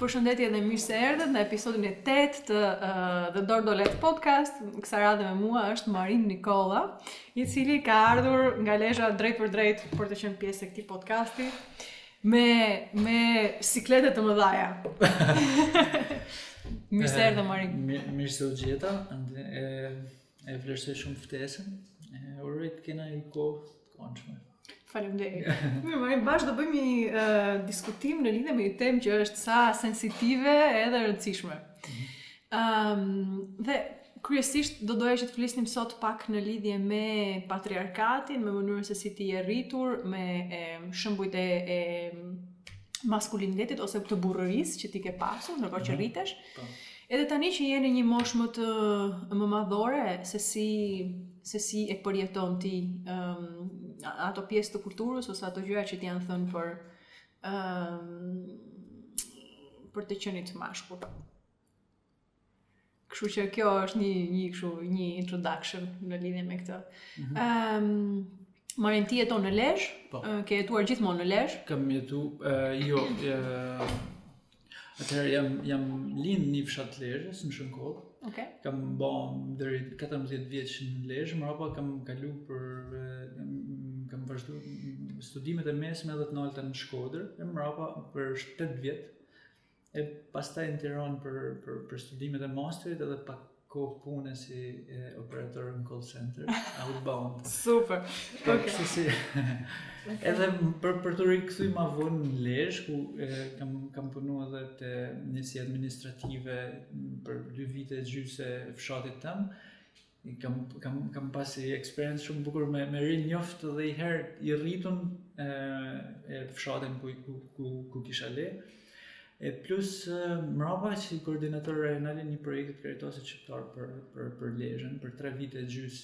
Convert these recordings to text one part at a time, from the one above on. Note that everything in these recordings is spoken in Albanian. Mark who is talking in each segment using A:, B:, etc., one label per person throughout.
A: Përshëndetje dhe mirë se erdhët në episodin e 8 të uh, The Dordolec Podcast. Kësaj radhe me mua është Marin Nikola, i cili ka ardhur nga Lezha drejtpërdrejt për të qenë pjesë e këtij podcasti me me siklete të mëdha. mirë se erdhe Marin.
B: Mirë se u gjeta. E vlerësoj shumë ftesën. E uroj të kena një kohë të këndshme.
A: Faleminderit. Mirë, më bash do bëjmë një uh, diskutim në lidhje me një temë që është sa sensitive edhe e rëndësishme. Ëm mm -hmm. um, dhe kryesisht do doja që të flisnim sot pak në lidhje me patriarkatin, me mënyrën se si ti je rritur, me e, shembujt e, e maskulinitetit ose të burrërisë që ti ke pasur ndërkohë që mhm. rritesh. Edhe tani që je në një moshë më të më madhore, se si se si e përjeton ti um, ato pjesë të kulturës ose ato gjëra që të janë thënë për um, për të qenit mashkull. Kështu që kjo është një një kështu një introduction në lidhje me këtë. Ëm mm -hmm. um, Marin ti jeton në Lezhë? Po. Uh, ke jetuar gjithmonë në Lezhë?
B: Kam jetu, uh, jo, uh, Atëherë jam jam lind në një fshat të Lezhës, në Shënkoll.
A: Okej. Okay.
B: Kam ba deri 14 vjeç në Lezhë, mbrapa kam kalu për kam vazhdu studimet e mesme edhe të nalta në Shkodër, e mbrapa për 8 vjet. E pastaj në Tiranë për për për studimet e masterit edhe pak kohë pune si e, operator në call center, outbound.
A: Super.
B: Po, okay. Kështu si. Edhe për për t'u rikthy ma vonë në Lezhë ku e, kam kam punu edhe te njësi administrative për dy vite e gjysë fshatit tem. Kam kam kam pas një eksperiencë shumë bukur me me rinjoft dhe një herë i rritun e, e fshatin ku ku ku, ku kisha le. E plus mbrapa si koordinator rajonal i një projekti të Karitasit Shqiptar për për për Lezhën për 3 vite e gjys.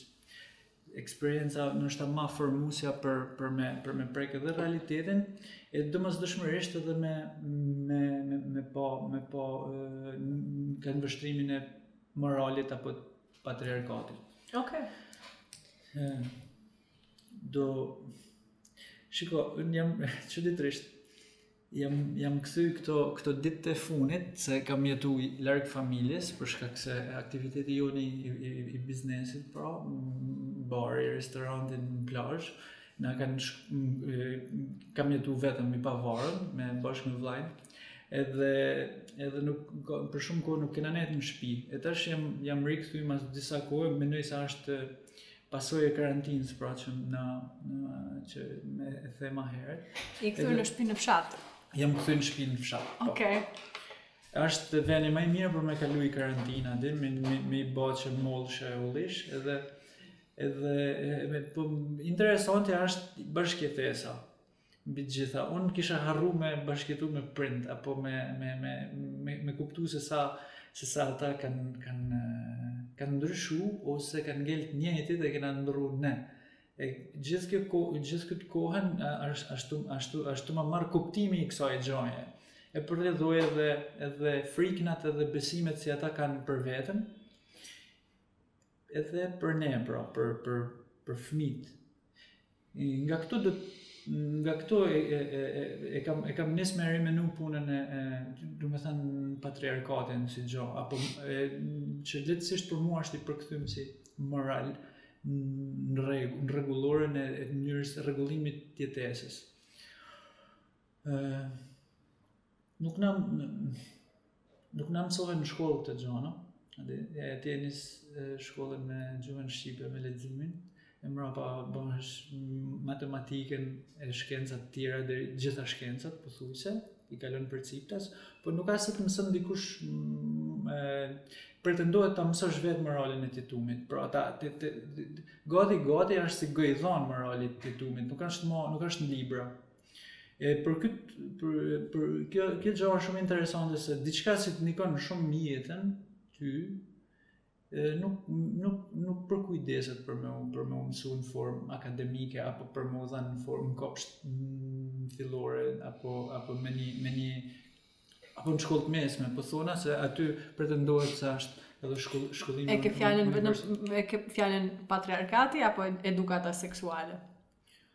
B: Eksperienca ndoshta ma formuesja për për me për me prek edhe realitetin e domosdoshmërisht edhe me me me me pa me pa kandvështrimin e moralit apo patriarkatit.
A: Okej.
B: Okay. Do Shiko, unë jam çuditërisht Jam jam kthy këto këto ditët e fundit se kam jetu larg familjes për shkak se aktiviteti jonë i, i, i biznesit, pra bari, restoranti në plazh, na kanë kam jetu vetëm i pavarur me bashkë me vllajn. Edhe edhe nuk për shumë kohë nuk kena nejtë në shpi. E tash jam jam rikthy mas disa kohe, mendoj se asht pasojë e karantinës pra që në, në që me e the ma herët.
A: Je kthyer në shpi në fshat.
B: Jam kthyer në shpi në fshat.
A: Po. Okej. Okay.
B: Është veni ma i mirë për me kalu karantinën, dhe me me, me i baçe mollësh e ullish, edhe edhe me po interesante është bashkëjetesa. Mbi të gjitha, unë kisha harru me bashkëjetu me prind, apo me, me, me, me, me kuptu se sa, se sa ata kanë kan, kan ndryshu, ose kanë ngelt njëjtit dhe kena ndrru ne. E gjithë kjo ko, gjithë këtë kohën ashtu ashtu ashtu m'ka marrë kuptimi i kësaj gjëje. E përledhoj edhe edhe friknat edhe besimet që ata kanë për veten. edhe për ne pra për për për fëmijt nga këto do nga këto e e e e kam e kam nis me rimenu punën e, e domethënë patriarkatin si gjë apo e, që lehtësisht për mua është i përkthym si moral në rregull në rregulloren e, e mënyrës rregullimit të jetesës Ë nuk na nuk na mësohen në shkollë këto gjona, a di, e ti e nis shkollën me gjuhën shqipe, me leximin, e mrapa bon matematikën e shkenca të tjera dhe gjitha shkencat, po thujse, i kalon përciptas, po nuk a se të mëson dikush e, pretendohet ta mësosh vetë moralin e t'jetumit, pra ta, të, të, të, gati, gati është si gojdhon morali i t'jetumit, nuk është, ma, nuk është në libra, E për këtë për për kjo kjo gjë është shumë interesante se diçka që të ndikon shumë në jetën ty nuk nuk nuk përkujdeset për me për me u mësu në formë akademike apo për me u dhanë në formë kopsht fillore apo apo me një me një apo në shkollë të mesme, po thona se aty pretendohet se është edhe shkoll, shkollimi...
A: E ke fjalën, vetëm, e ke fjalën patriarkati apo edukata seksuale?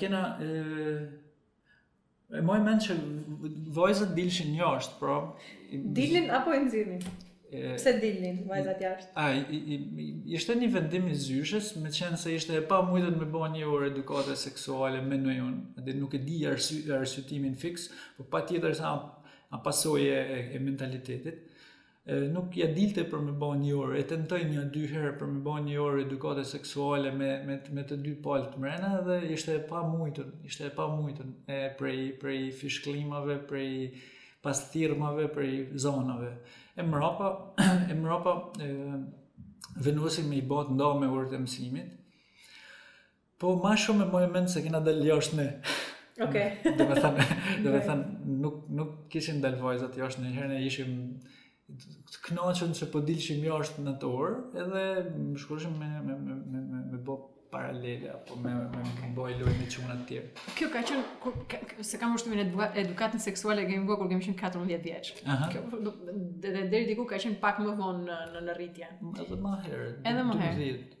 B: Kena E maj mend që vajzat dilshin jashtë, pra...
A: Dilin apo i
B: nxirrnin?
A: Pse dilin vajzat jashtë?
B: A, i, i, i, ishte një vendim i zyshes, meqenëse ishte e pamujtun me bo një orë edukate seksuale me në jonë, dhe nuk e di arsy, arsytimin fiks, po patjetër se a pasojë e, e mentalitetit. nuk ja dilte për me ba një orë, e tentoi një dy herë për me ba një orë edukate seksuale me me me të dy palët mrena dhe ishte e pamujtun, ishte e pamujtun e prej prej fishkëllimave, prej pasthirrmave, prej zonave. E mrapa, e mrapa e, venosi me i bo t'ndame orët e mësimit, Po ma shumë e maj mend se kena dalë jashtë ne.
A: Oke. Okay.
B: dhe me thënë, dhe me thënë, nuk, nuk kishin dalë vajzat jashtë njëherë, ne ishim të knaqun që po dilshim jashtë në atë orë, edhe me shkushim me, me, me, me, me, me bo paralele, apo me, me, me bo lojë me çuna të tjerë.
A: Kjo ka qënë, kur, ka, se kam ushtrimin edukatën seksuale, kemi bo kur kemi qënë 14 vjeç.
B: Aha.
A: Kjo, dhe, dhe deri diku ka qënë pak më vonë në, në, në rritje.
B: Edhe më herët.
A: Edhe më
B: herët.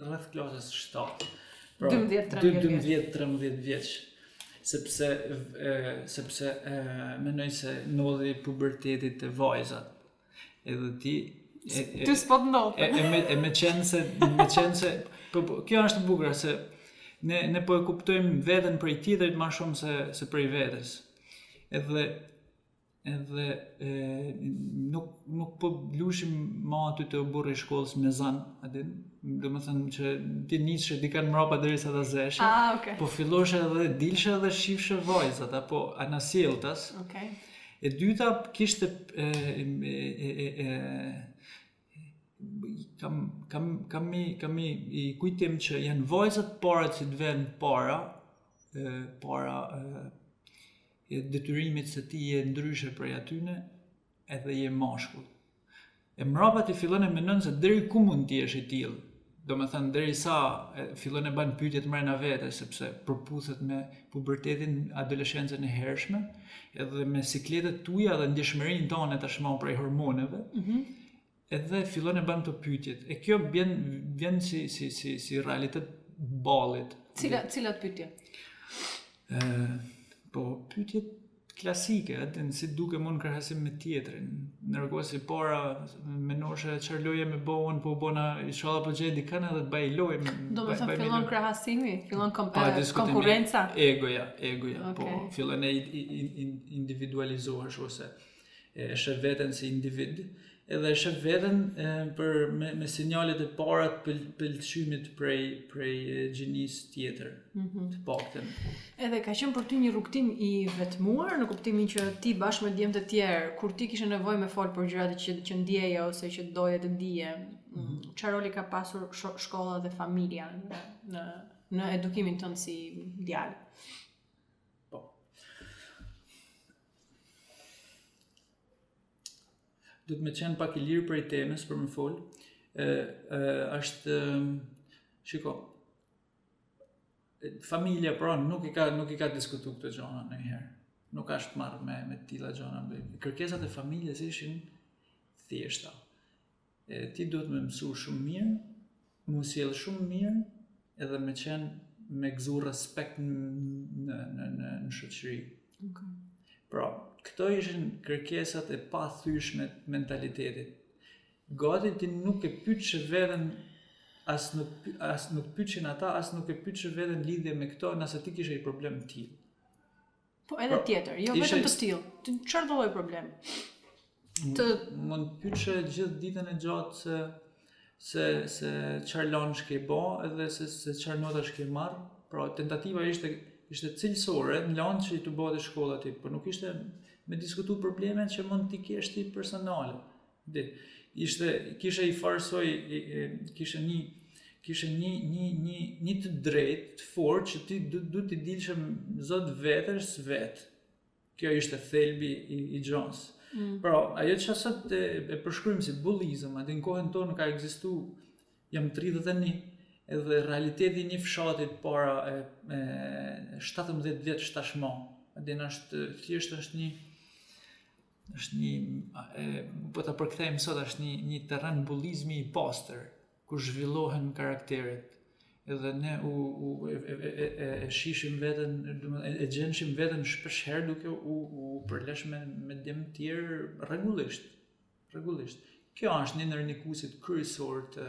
B: rreth klasës 7. Pra, 12-13 vjeç. Sepse e, sepse e, mendoj se ndodhi puberteti te vajzat. Edhe ti e, e,
A: Ty s'po të ndodhë.
B: e, e, me, e me qenë se, me qenë se po, po, kjo asht e bukra se ne ne po e kuptojmë veten prej tjetrit ma shumë se se prej vetes. Edhe edhe e, nuk, nuk po lushim ma aty te oborri i shkollës me zan, a din, do me thënë që ti nishe dikënd mrapa derisa ta zeshe,
A: ah, okay.
B: po filloshe edhe dilshe edhe shifshe vajzat, apo anasjelltas.
A: Okay.
B: E dyta kishte e, e, e, e, kam, kam, kam, i, kam i, i kujtim që janë vajzat para që të vënë para, e, para e, e detyrimit se ti je ndryshe prej atyne edhe je mashkull. E mrapa ti fillon e menon se deri ku mund të jesh i tillë. Do me thënë, derisa e, fillon e ban pytjet mrena vetes, sepse përputhet me pubertetin adoleshencën e hershme, edhe me sikletet tuja dhe ndjeshmërinë tane tashma prej hormoneve,
A: mm -hmm.
B: edhe fillon e ban kto pyetjet. E kjo vjen vjen si si si si realitet ballit.
A: Cila cilat pyetje?
B: Ë po pyetjet klasike, a din, si dukem un krahasim me tjetrin. Ndërkohë që para, menoshe, çar loje me bo un, po bona, ishalla po gjej dikënd edhe të baj lojë. Me,
A: Do me thënë, fillon krahasimi, fillon kom,
B: pa, e,
A: konkurenca?
B: Egoja, egoja,
A: po, okay.
B: po, fillon e individualizohesh, ose e shef veten si individ, edhe e shef veten e, për me, me sinjalet e para të pël, pëlqymit prej prej gjinisë tjetër.
A: Mm -hmm.
B: Të paktën.
A: Edhe ka qenë për ty një rrugëtim i vetmuar në kuptimin që ti bashkë me djem të tjerë, kur ti kishe nevojë me fol për gjërat që që ndjeje ose që doje të dije, mhm. mm -hmm. çfarë roli ka pasur shkolla dhe familja në në, në edukimin tënd si djalë?
B: Duhet me qenë pak i lirë prej temës për me folë. Ashtë, shiko, familja pra nuk i ka nuk i ka diskutu këto gjona nonjëherë. Nuk asht marrë me me tilla gjona. Kërkesat e familjes ishin thjeshta. E ti duhet me mësu shumë mirë, mu sjell shumë mirë edhe me qenë me gzu respekt në në në në, në shoqëri.
A: Okay.
B: Pra, këto ishin kërkesat e pathyshme të mentalitetit. Gati ti nuk e pytshe veten as nuk as nuk pytshin ata, as nuk e pytshe veten lidhje me këto, nëse ti kishe një problem të tillë.
A: Po edhe
B: pra,
A: tjetër, jo
B: ishe...
A: vetëm të tillë. Të çfarëdo lloj problem? Të
B: mund të pytshe gjithë ditën e gjatë se se se çfarë lanësh ke ba edhe se se çfarë notash ke marr. Pra tentativa ishte ishte cilësore në lanë që i të bëjë ti shkolla ti, por nuk ishte me diskutu probleme që mund t'i kesh ti personale. Dhe ishte kishe njëfarësoj kishe një kishe një një një një të drejtë të fortë që ti du, du të dilshe zot vetes vet. Kjo ishte thelbi i, i gjonës.
A: Mm.
B: Pra, ajo që sot e, e përshkruajmë si bullizëm, a din në kohën tonë ka ekzistu jam 31 edhe realiteti i një fshatit para e, e 17 vjetësh tashmë. A din është, thjesht është një, është një e, po ta përkthejmë sot është një një terren bullizmi i pastër ku zhvillohen karakteret edhe ne u, u e, e, e, e, e shishim veten e, e gjenshim veten shpesh herë duke u, u përlesh me me djem të tjerë rregullisht rregullisht kjo është një ndër nismuesit kryesor të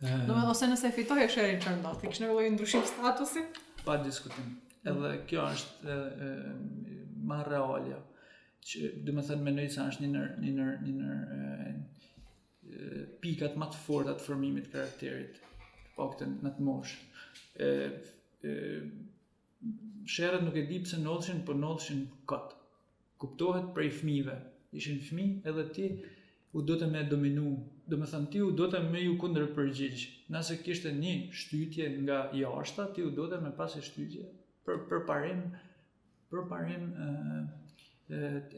A: Do me ose nëse e fitoje sherrin ça ndodhte, kishte një lloj ndryshim statusi?
B: Pa diskutim. Edhe kjo është ma realja. Që, domethënë, menoj se është një nër, një nër, një nër pikat ma të forta të formimit karakterit, të paktën n'atë moshë. Sherret nuk e di pse ndodhshin po ndodhshin kot kuptohet prej fëmijëve ishin fëmijë edhe ti u dufte me dominu domethënë ti u dufte me ju kundërpërgjigj nëse kishte një shtytje nga jashta ti u dufte me pasë shtytje për përparim përparim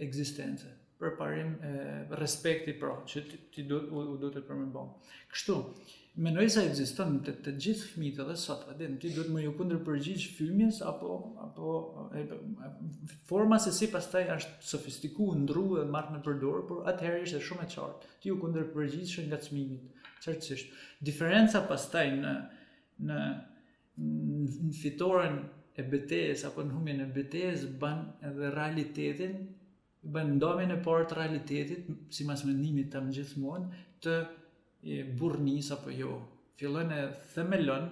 B: ekzistence, përparim e respekti pra, që ti, ti do, u, u dufte për me ba. Kështu, mendoj se ekziston te, te gjithë fëmijët edhe sot, a din, ti duhet me ju kundërpërgjigj fymjes, apo, apo e, e, forma se si pastaj është sofistiku, ndru e marrë në përdorë, por atëherë ishte shumë e qartë, ti ju kundërpërgjigjshe ngacmimit, qartësisht. Diferenca pastaj në, në, në fitoren e betejës apo në humbjen e betejës bën edhe realitetin bën ndamjen e parë të realitetit simas mendimit tem gjithmonë të burrnisë apo jo fillon e themelon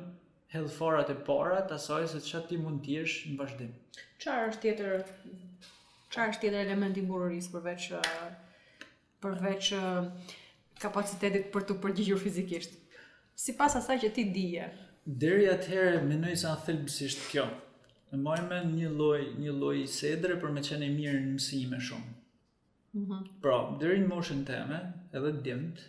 B: hedh farat e para të asaj se çfarë ti mund të jesh në vazhdim.
A: Çfarë është tjetër? Çfarë është tjetër element i burrërisë përveç përveç kapacitetit për t'u përgjigjur fizikisht. Sipas asaj që ti dije.
B: Deri atëherë mendoj se a thelbësisht kjo. E maj men një lloj, një lloj sedre për me qenë i mirë në mësime shumë.
A: Mm -hmm.
B: Pra, deri në moshën teme, edhe
A: djemtë,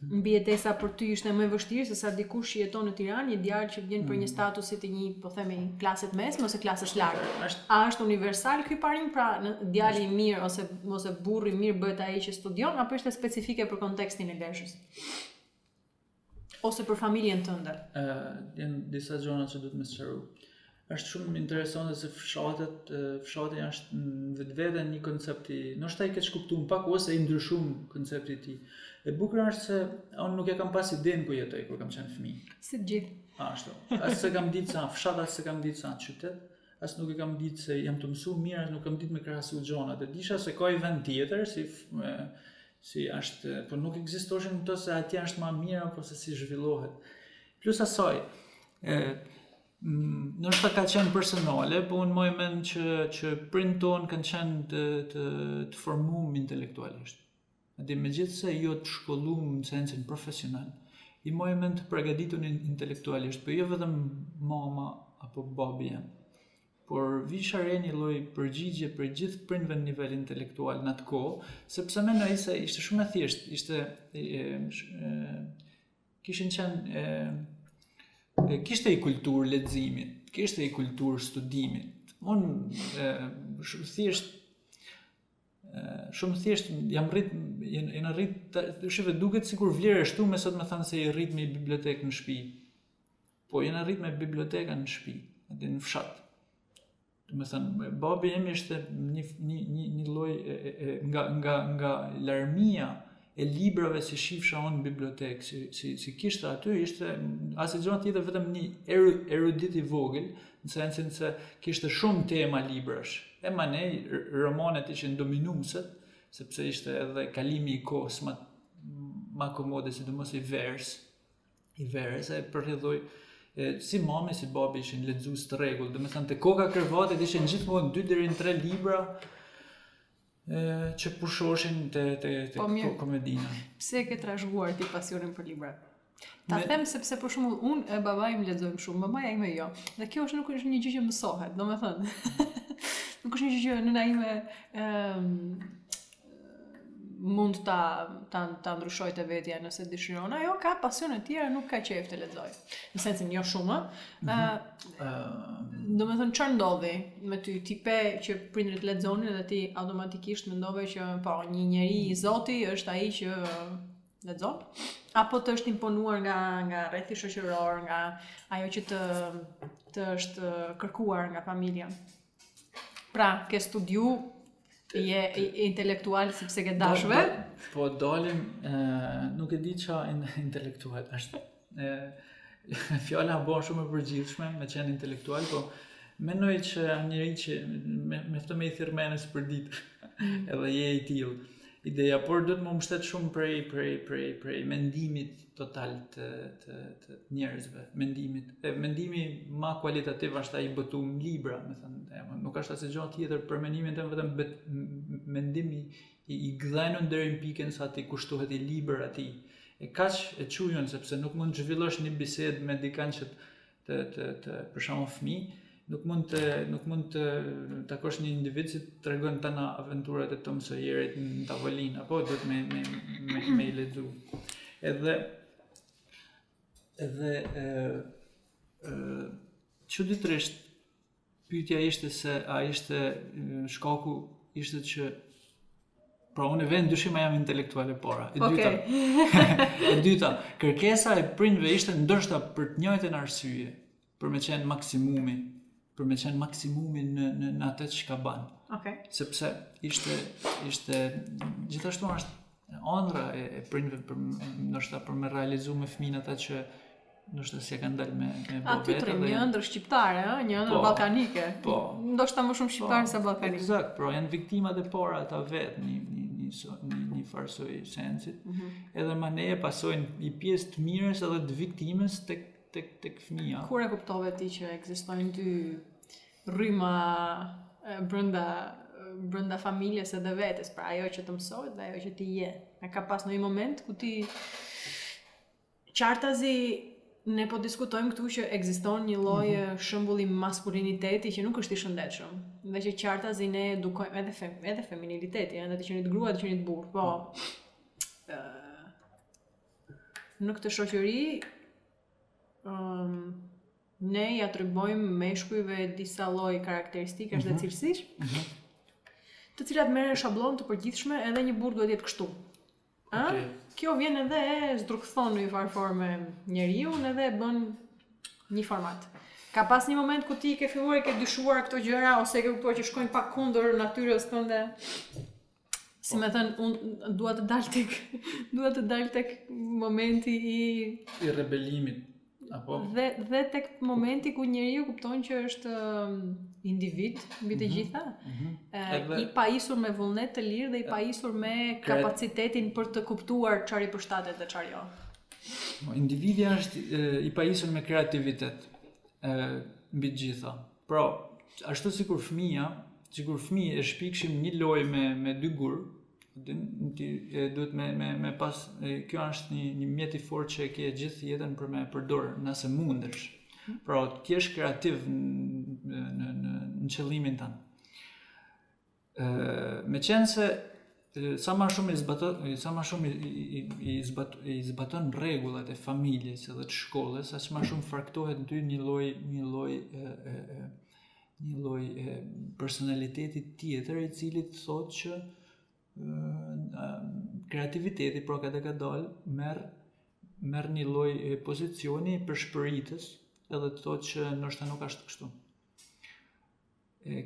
A: Mbijetesa për ty ishte më e vështirë se sa dikush që jeton në Tiranë, një djalë që vjen për një mm. status si të një, po themi, klase të mesme, ose klase të
B: lartë.
A: A është universal ky parim, pra në djali i mirë ose ose burri i mirë bëhet ai që studion apo është specifike për kontekstin e Lezhës? Ose për familjen tënde?
B: Ë, uh, janë disa gjëra që duhet me i sqaru. Është shumë interesante se fshatet, fshati është në vetveten një koncept i, ndoshta i keqkuptun pak ose i ndryshum koncepti i tij. E bukura është se unë nuk e kam pas idenë ku jetoj kur kam qenë fëmijë.
A: Si të gjithë.
B: Ashtu. As se kam ditë ç'a fshat, as se kam ditë ç'a qytet, as nuk e kam ditë se jam tu mësu mirë, as nuk kam ditë me krahasu gjonat. E disha se ka i vend tjetër si si është, por nuk ekzistoshin këto se atje është më mirë apo se si zhvillohet. Plus asaj, Mm, ndoshta ka qenë personale, po unë maj mend që, që prindt tanë kanë qenë të, të, të formun intelektualisht. Dhe megjithëse jo të shkollun në sensin profesional, i maj mend të pregaditun intelektualisht, po jo vetëm mama apo babi jem. Por vijsha re një lloj përgjigje prej gjithë prindve në nivel intelektual në atë kohë, sepse mendoj se ishte shumë e thjeshtë, ishte e, e, e, Kishin qenë e, e kishte i kulturë e leximit, kishte i kulturë e studimit. Unë e, shumë thjesht shumë thjesht jam rrit jena rrit, shi, duket sikur vlerë ashtu me sot me thanë se je rrit me bibliotekë në shtëpi. Po jena rrit me bibliotekën në shtëpi, aty në fshat. Domethanë, babi im ishte një një një një lloj nga nga nga larmia e librave si shifsha unë në bibliotekë, si, si, si kishte aty, ishte asgjë tjetër vetëm një eru, erudit i vogël, në sensin se kishte shumë tema librash. E maj men, romanet ishin dominuset, sepse ishte edhe kalimi i kohës ma, ma komode, sidomos i verës, i verës, e për njëlloj si mami si babi ishin lexues të rregullt, domethënë te koka krevatit ishin gjithmonë 2 deri në 3 libra që pushoshin të, të, të po, mirë, komedina.
A: Pra e ke trashëguar ti pasionin për libra? Ta me... them sepse për shembull unë e babai im lexojmë shumë, mamaja ime jo. Dhe kjo është nuk është një gjë që mësohet, domethënë. nuk është një gjë që nëna ime ëm ehm, mund ta ta ta ndryshojë te vetja nëse dëshiron. Ajo ka pasione të tjera, nuk ka qejf të lexojë. Në sensin jo shumë. Ëh, mm -hmm. domethënë çfarë ndodhi me ty ti pe që prindërit lexonin dhe ti automatikisht mendove që po një njeri i zoti është ai që lexon apo të është imponuar nga nga rrethi shoqëror, nga ajo që të të është kërkuar nga familja. Pra, ke studiu je intelektual sepse ke dashur.
B: Po dalim, nuk e di ça intelektual është. Ë fjala bahet shumë e përgjithshme me qenë intelektual, po mendoj që një njeri që me, me të, me i thirr menes për ditë, mm. edhe je i tillë. Ideja, por duhet m'u mështet shumë prej, prej, prej, prej mendimit total të të të njerëzve, mendimit. E mendimi më kualitativ është ai i botum n'libra, me thanë, e, më, nuk është asgjë tjetër për mendimin tim vetëm bet, mendimi i, i gdhendun deri në pikën sa t'i kushtohet i libër atij. E kaq e çujun sepse nuk mund të zhvillosh një bisedë me dikën që të të të për shembull fëmijë, nuk mund të nuk mund të takosh një individ që të tregon tana aventurat e Tom Sawyerit në tavolinë, apo duhet me me me, me i lexu. Edhe edhe ë ë çuditërisht Pyetja ishte se a ishte shkaku ishte që Pra unë e vë në dyshim a jam intelektual, e para. E dyta. Okay. e dyta, kërkesa e prindve ishte ndoshta për të njëjtën arsye, për me qenë maksimumi, për me qenë maksimumi në në, në atë çka ban. Okej.
A: Okay.
B: Sepse ishte ishte gjithashtu është andrra e, e prindve për ndoshta për me realizu me fëmijën atë që ndoshta s'ja kanë dalë me me
A: bë vetë. Është një ëndër shqiptare, ëh, një ëndër po, ballkanike. Po. Ndoshta më shumë shqiptare po, se ballkanike.
B: Eksakt, pra janë viktimat e para ata vetë në një një so, një, një farë soj sensit. Mm -hmm. Edhe manej e pasojnë një pjesë të mirës edhe të viktimës tek tek tek fëmija.
A: Kur e kuptove ti që ekzistojnë dy rryma brenda brenda familjes edhe vetes, pra ajo që të mësohet dhe ajo që ti je. A ka pas ndonjë moment ku ti qartazi ne po diskutojmë këtu që ekziston një lloj mm -hmm. shembulli maskuliniteti që nuk është i shëndetshëm dhe që qartazi ne edukojmë edhe fem, edhe feminiliteti, edhe të qenit grua, të qenit burrë, po. Ë në këtë shoqëri ëm um, Ne ia atribuojmë meshkujve disa lloj karakteristikash dhe mhm. cilësish, mhm. të cilat merren shabllon të përgjithshme edhe një burrë duhet të jetë kështu. A? Kjo vjen edhe e zdrukthon në një farë forme njeriun, edhe e bën një format. Ka pas një moment ku ti ke filluar i ke dyshuar këto gjëra ose i ke kuptuar që shkojnë pak kundër natyrës tënde? Si me thënë, unë dua të dal tek, dua të dal tek momenti i...
B: I rebelimit, apo?
A: Dhe, dhe tek momenti ku njeriu kupton që është um, individ, mbi të mhm, gjitha, mm -hmm. Edhe... i pajisur me vullnet të lirë dhe i pajisur me kapacitetin për të kuptuar çfarë i përshtatet dhe çfarë jo.
B: Individi është i pajisur me kreativitet, mbi të gjitha. Pra, ashtu sikur fëmija, sikur fëmijë e shpikshim një lojë me me dy gurë, ti duhet me me me pas kjo është një një mjet i fortë që e ke gjithë jetën për me përdor, nëse mundesh. Pra, ti je kreativ në në në qëllimin tënd. Meqenëse sa më shumë i zbaton sa më shumë i i zbat i zbaton rregullat e familjes edhe të shkollës, aq më shumë fraktohet në ty një lloj një lloj një lloj personaliteti tjetër i cili të thotë që kreativiteti pra kadalkadal merr merr një lloj pozicioni pëshpëritës edhe të thotë që ndoshta nuk asht kështu.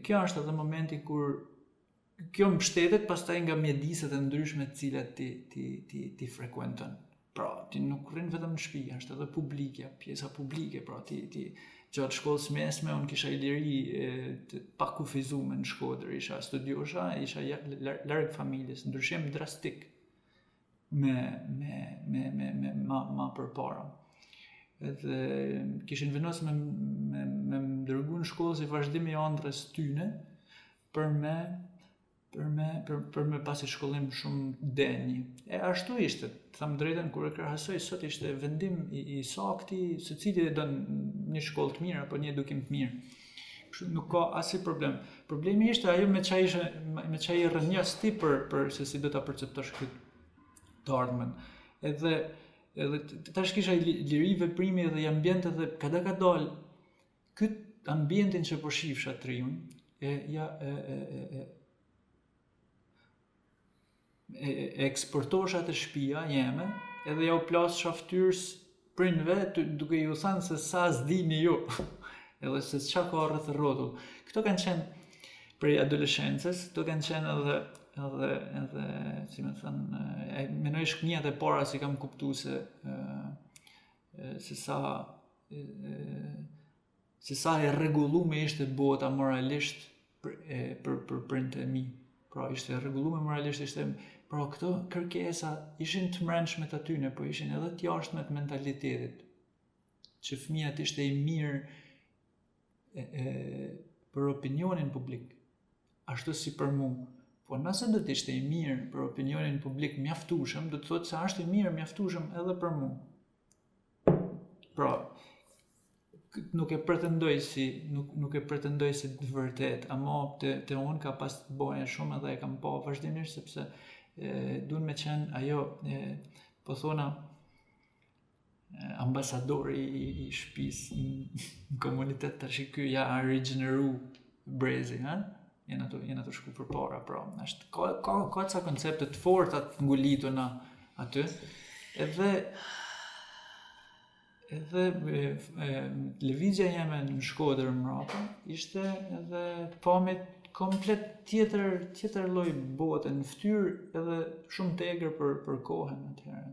B: Kjo është edhe momenti kur kjo mbështetet pastaj nga mjediset e ndryshme të cilat ti ti ti ti frekuenton. Pra, ti nuk rri vetëm në shtëpi, është edhe publikja, pjesa publike, pra ti ti gjatë shkollës mesme un kisha i liri e, të pakufizuar në Shkodër, isha studiosha, isha larg familjes, ndryshim drastik. me me me me me ma ma përpara. Edhe kishin vendos me me me dërguar në shkollë si vazhdim i ëndrrës tyne për me për me për, për me pas i shkollim shumë denjë. E ashtu ishte, të them drejtën kur e krahasoj sot ishte vendim i, i saktë, secili e don një shkollë të mirë apo një edukim të mirë. Kështu nuk ka asnjë problem. Problemi ishte ajo me ça ishte me ça i rrënjos ti për për se si do ta perceptosh këtë të ardhmen. Edhe edhe tash kisha liri veprimi edhe i ambient dhe kadalkadal kët ambientin që po shifsha t'riun e ja e e e, e e eksportosha te shpia jeme edhe jau plassha ftyrës prindve duke ju thënë se sa s'dini ju edhe se ça ka rreth rrotull këto kanë qenë prej adoleshencës këto kanë qenë edhe edhe edhe si më thënë e menoj shkëndijat e para qi kam kuptu se se sa Se sa e rregullume ishte bota moralisht për e, për për print e mi. Pra ishte e rregullume moralisht ishte pra këto kërkesa ishin të mrenshme të tyne, po ishin edhe të jashtme të mentalitetit. Që fëmija të ishte i mirë e, e, për opinionin publik, ashtu si për mu. Po nëse do të ishte i mirë për opinionin publik mjaftushëm, do të thotë se është i mirë mjaftushëm edhe për mu. Pra, nuk e pretendoj si nuk nuk e pretendoj si të vërtet, ama te te un ka pas të bajë shumë edhe e kam pa vazhdimisht sepse dun me qen ajo e po thona ambasadori i, i shpis në komunitet tashi kjo a rigjeneru Brezi, ha? Jena tu, jena tu shku përpara, pra. Ashtë, ka, ka, ka ca koncepte të forta të ngulituna aty. Edhe, edhe e, e, lëvizja jeme në Shkodër mrapa, ishte edhe pamit komplet tjetër, tjetër lloj bote, në ftyrë edhe shumë t'egër për, për kohën atëherë.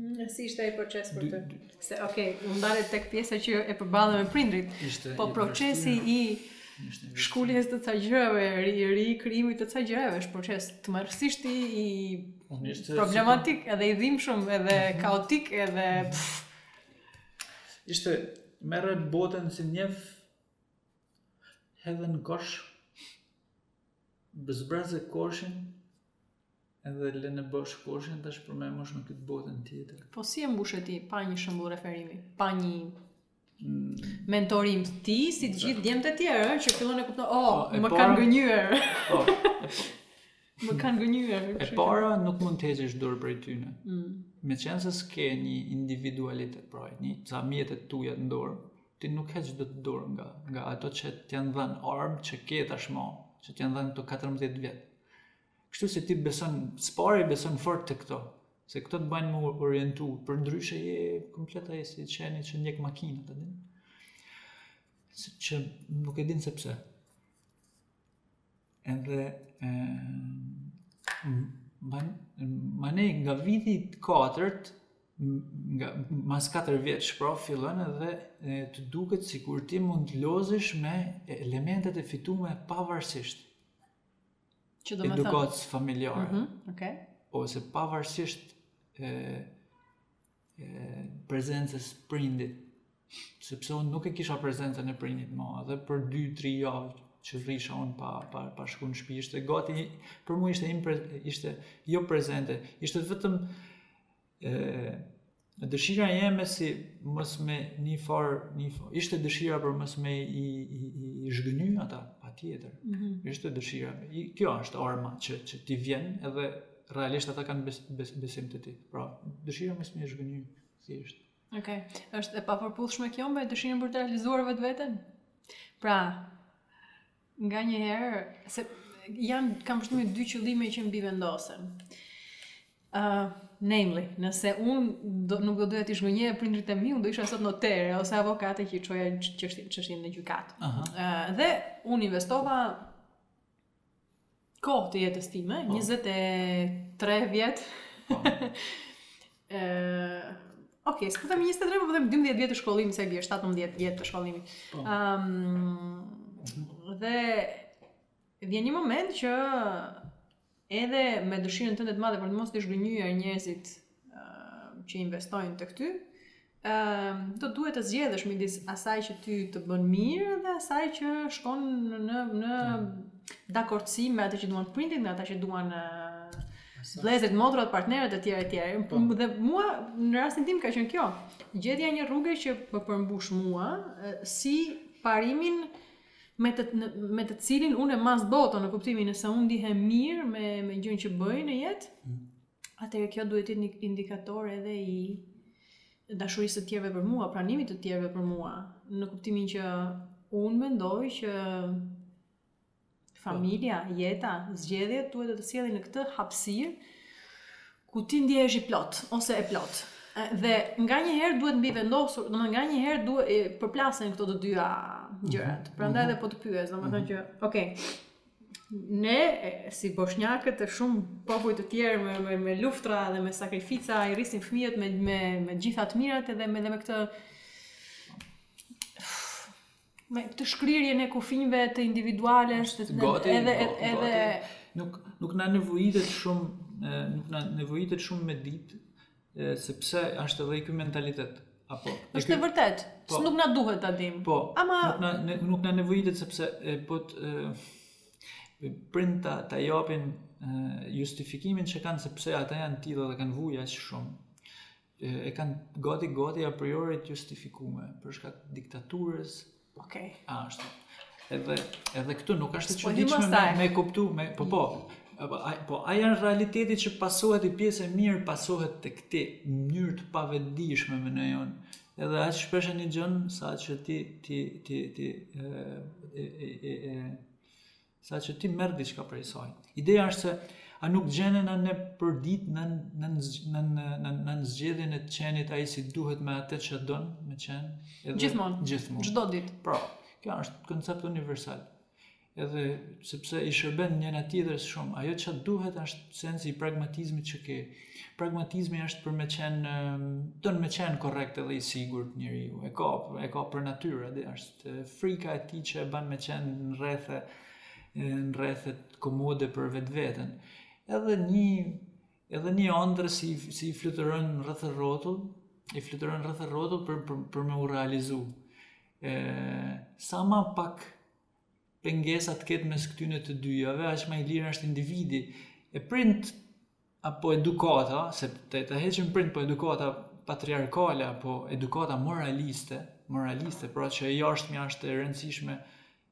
A: Në mm, si ishte ai proces për ty? Se ok, u ndale tek pjesa që e përballe me prindrit. Ishte po procesi i shkuljes të ca gjërave, ri, rikrijimit të ca gjërave është proces tmerrësisht i, i ishte problematik edhe i dhimbshëm edhe mhm. kaotik edhe
B: ishte merre botën si një hedhe n'kosh zbraze koshin Edhe lene bosh koshin tash për me mbush në këtë botën tjetër.
A: Po si e mbushe ti pa një shembull referimi, pa një mm. mentorim ti si të gjithë djemtë e tjerë, eh, që fillon e kupton, oh, po, po, e më kanë gënjy. Po, më kanë gënjy.
B: E para nuk mund të heqësh dorë prej tyne. Mm. Meqenëse s'ke një individualitet, pra, një ca mjete t'tuja në dorë, ti nuk heq dot dorë nga, nga ato që t'janë dhenë armë që ke tashmo, që t'janë dhenë këto 14 vjet Kështu që ti beson, s'pari beson fort te këto, se këto të bajnë me u orientu, përndryshe je komplet aje si qeni që ndjek makinat, e din? Se, që nuk e din se pse. Edhe, e, man, mane, nga viti të katërt, nga mas 4 vjetsh pra fillon edhe e, të duket sikur ti mund të lozësh me elementet e fitume pavarësisht
A: Që do
B: edukatës familjare. Mm
A: -hmm. okay.
B: Ose pavarësisht e, e, prezencës prindit, sepse unë nuk e kisha prezencën e prindit ma, dhe për 2-3 javë që rrisha unë pa, pa, pa shku në shpi, ishte gati, për mu ishte, impre, ishte jo prezente, ishte vetëm E, dëshira jeme si mos me një farë, një farë, ishte dëshira për mos me i, i, i, i zhgënjy ata, patjetër. Mm -hmm. Ishte dëshira, i, kjo është barra që, që të vjen edhe realisht ata kanë bes, bes, besim te ti. Pra, dëshira mos me i zhgënjy, si
A: ishte. Ok, është e papërputhshme kjo me dëshirën për të realizuar vetveten? Pra, nganjëherë se janë kam përshtypjen dy qëllime që mbivendosen. Ë, uh, namely, nëse unë do, nuk do doja t'i zhgënjeja prindrit e mi, unë do isha sot notere ose avokate që e çoja çështjen çështjen në gjykatë.
B: Ëh,
A: uh, dhe unë investova kohë të jetës time,
B: po.
A: 23 vjet.
B: Po.
A: Ë Ok, s'po them 23, po them 12 vjet të shkollimit, sa i bie 17 vjet të shkollimit.
B: Po.
A: Ëm um, dhe vjen një moment që edhe me dëshirën tënde të madhe për të mos i zhgënjyer njerëzit që investojnë tek ty, do duhet të zgjedhesh midis asaj që ty të bën mirë dhe asaj që shkon në në në dakordësi me atë që duan prindtë, me ata që duan vëllezërit, motrat, partnerët e tjera e tjera.
B: Po.
A: Dhe mua në rastin tim ka qenë kjo. Gjetja e një rruge që më përmbush mua si parimin me të me të cilin unë e mas botën në kuptimin nëse unë ndihem mirë me me gjënë që bëj në jetë. Mm. atëherë kjo duhet të jetë indikator edhe i dashurisë së të tjerëve për mua, pranimit të tjerëve për mua, në kuptimin që unë mendoj që familja, jeta, zgjedhjet duhet të të sjellin në këtë hapësirë ku ti ndjehesh i plotë ose e plotë. Dhe nganjëherë duhet mbivendosur, domethënë nganjëherë duhet përplasen këto të dyja gjërat. Mhm. Prandaj edhe po të pyes, domethënë mhm. që, okay, Ne, si boshnjakët e shumë popuj të tjerë me, me, me luftra dhe me sakrifica, i rrisim fëmijët me, me, me të gjitha të mirat edhe me, dhe me këtë me këtë shkrirjen e kufijve të individuales dhe
B: gati,
A: edhe
B: gati,
A: edhe
B: gati. nuk nuk na nevojitet shumë nuk na nevojitet shumë me dit sepse është edhe ky mentalitet apo
A: është e vërtetë
B: po,
A: nuk na duhet ta dim
B: po
A: ama
B: nuk na ne, nuk na nevojitet sepse e, po prindt ta japin justifikimin që kanë sepse ata janë të tillë dhe kanë vujt aq shumë e, e kanë gati gati a priori të justifikuar për shkak të diktaturës
A: Okej. Okay.
B: A është. Edhe edhe këtu nuk është e
A: po
B: çuditshme me, me kuptu, me po po. Po, a, po, a janë realitete që pasohet një pjesë e mirë, pasohet tek ti në mënyrë të pavetëdijshme mendoj unë, edhe aq shpesh e ndigjon, saqë ti, ti, ti, ti, e, e, e, e, Sa që ti merr diçka prej saj. Ideja është se a nuk gjendemi ne përditë në, në, në, në, në, në zgjedhjen e të qenit ai si duhet me atë që don me qenë. Edhe,
A: gjithmonë,
B: gjithmonë.
A: Çdo ditë.
B: Pra, kjo është koncept universal. Edhe sepse i shërben njëna-tjetrës shumë. Ajo që duhet është sensi i pragmatizmit që ke. Pragmatizmi është për me qenë, don me qenë korrekt edhe i sigurt njeriu. E ka, e ka për natyrë, edhe është. Se frika e tij që e ban me qenë në rrethe, në rrethe komode për vetveten. Edhe një, edhe një andërr si, si i fluturon rreth rrotull, i fluturon rreth rrotull për, për, për me u realizu. E, sa ma pak pengesa të ketë mes këtyne të dyjave, aq ma i lirë është individi. E prind apo edukata, se të, të heqim prind, po edukata patriarkale, apo edukata moraliste, moraliste, pra që e jashtmja është e rëndësishme,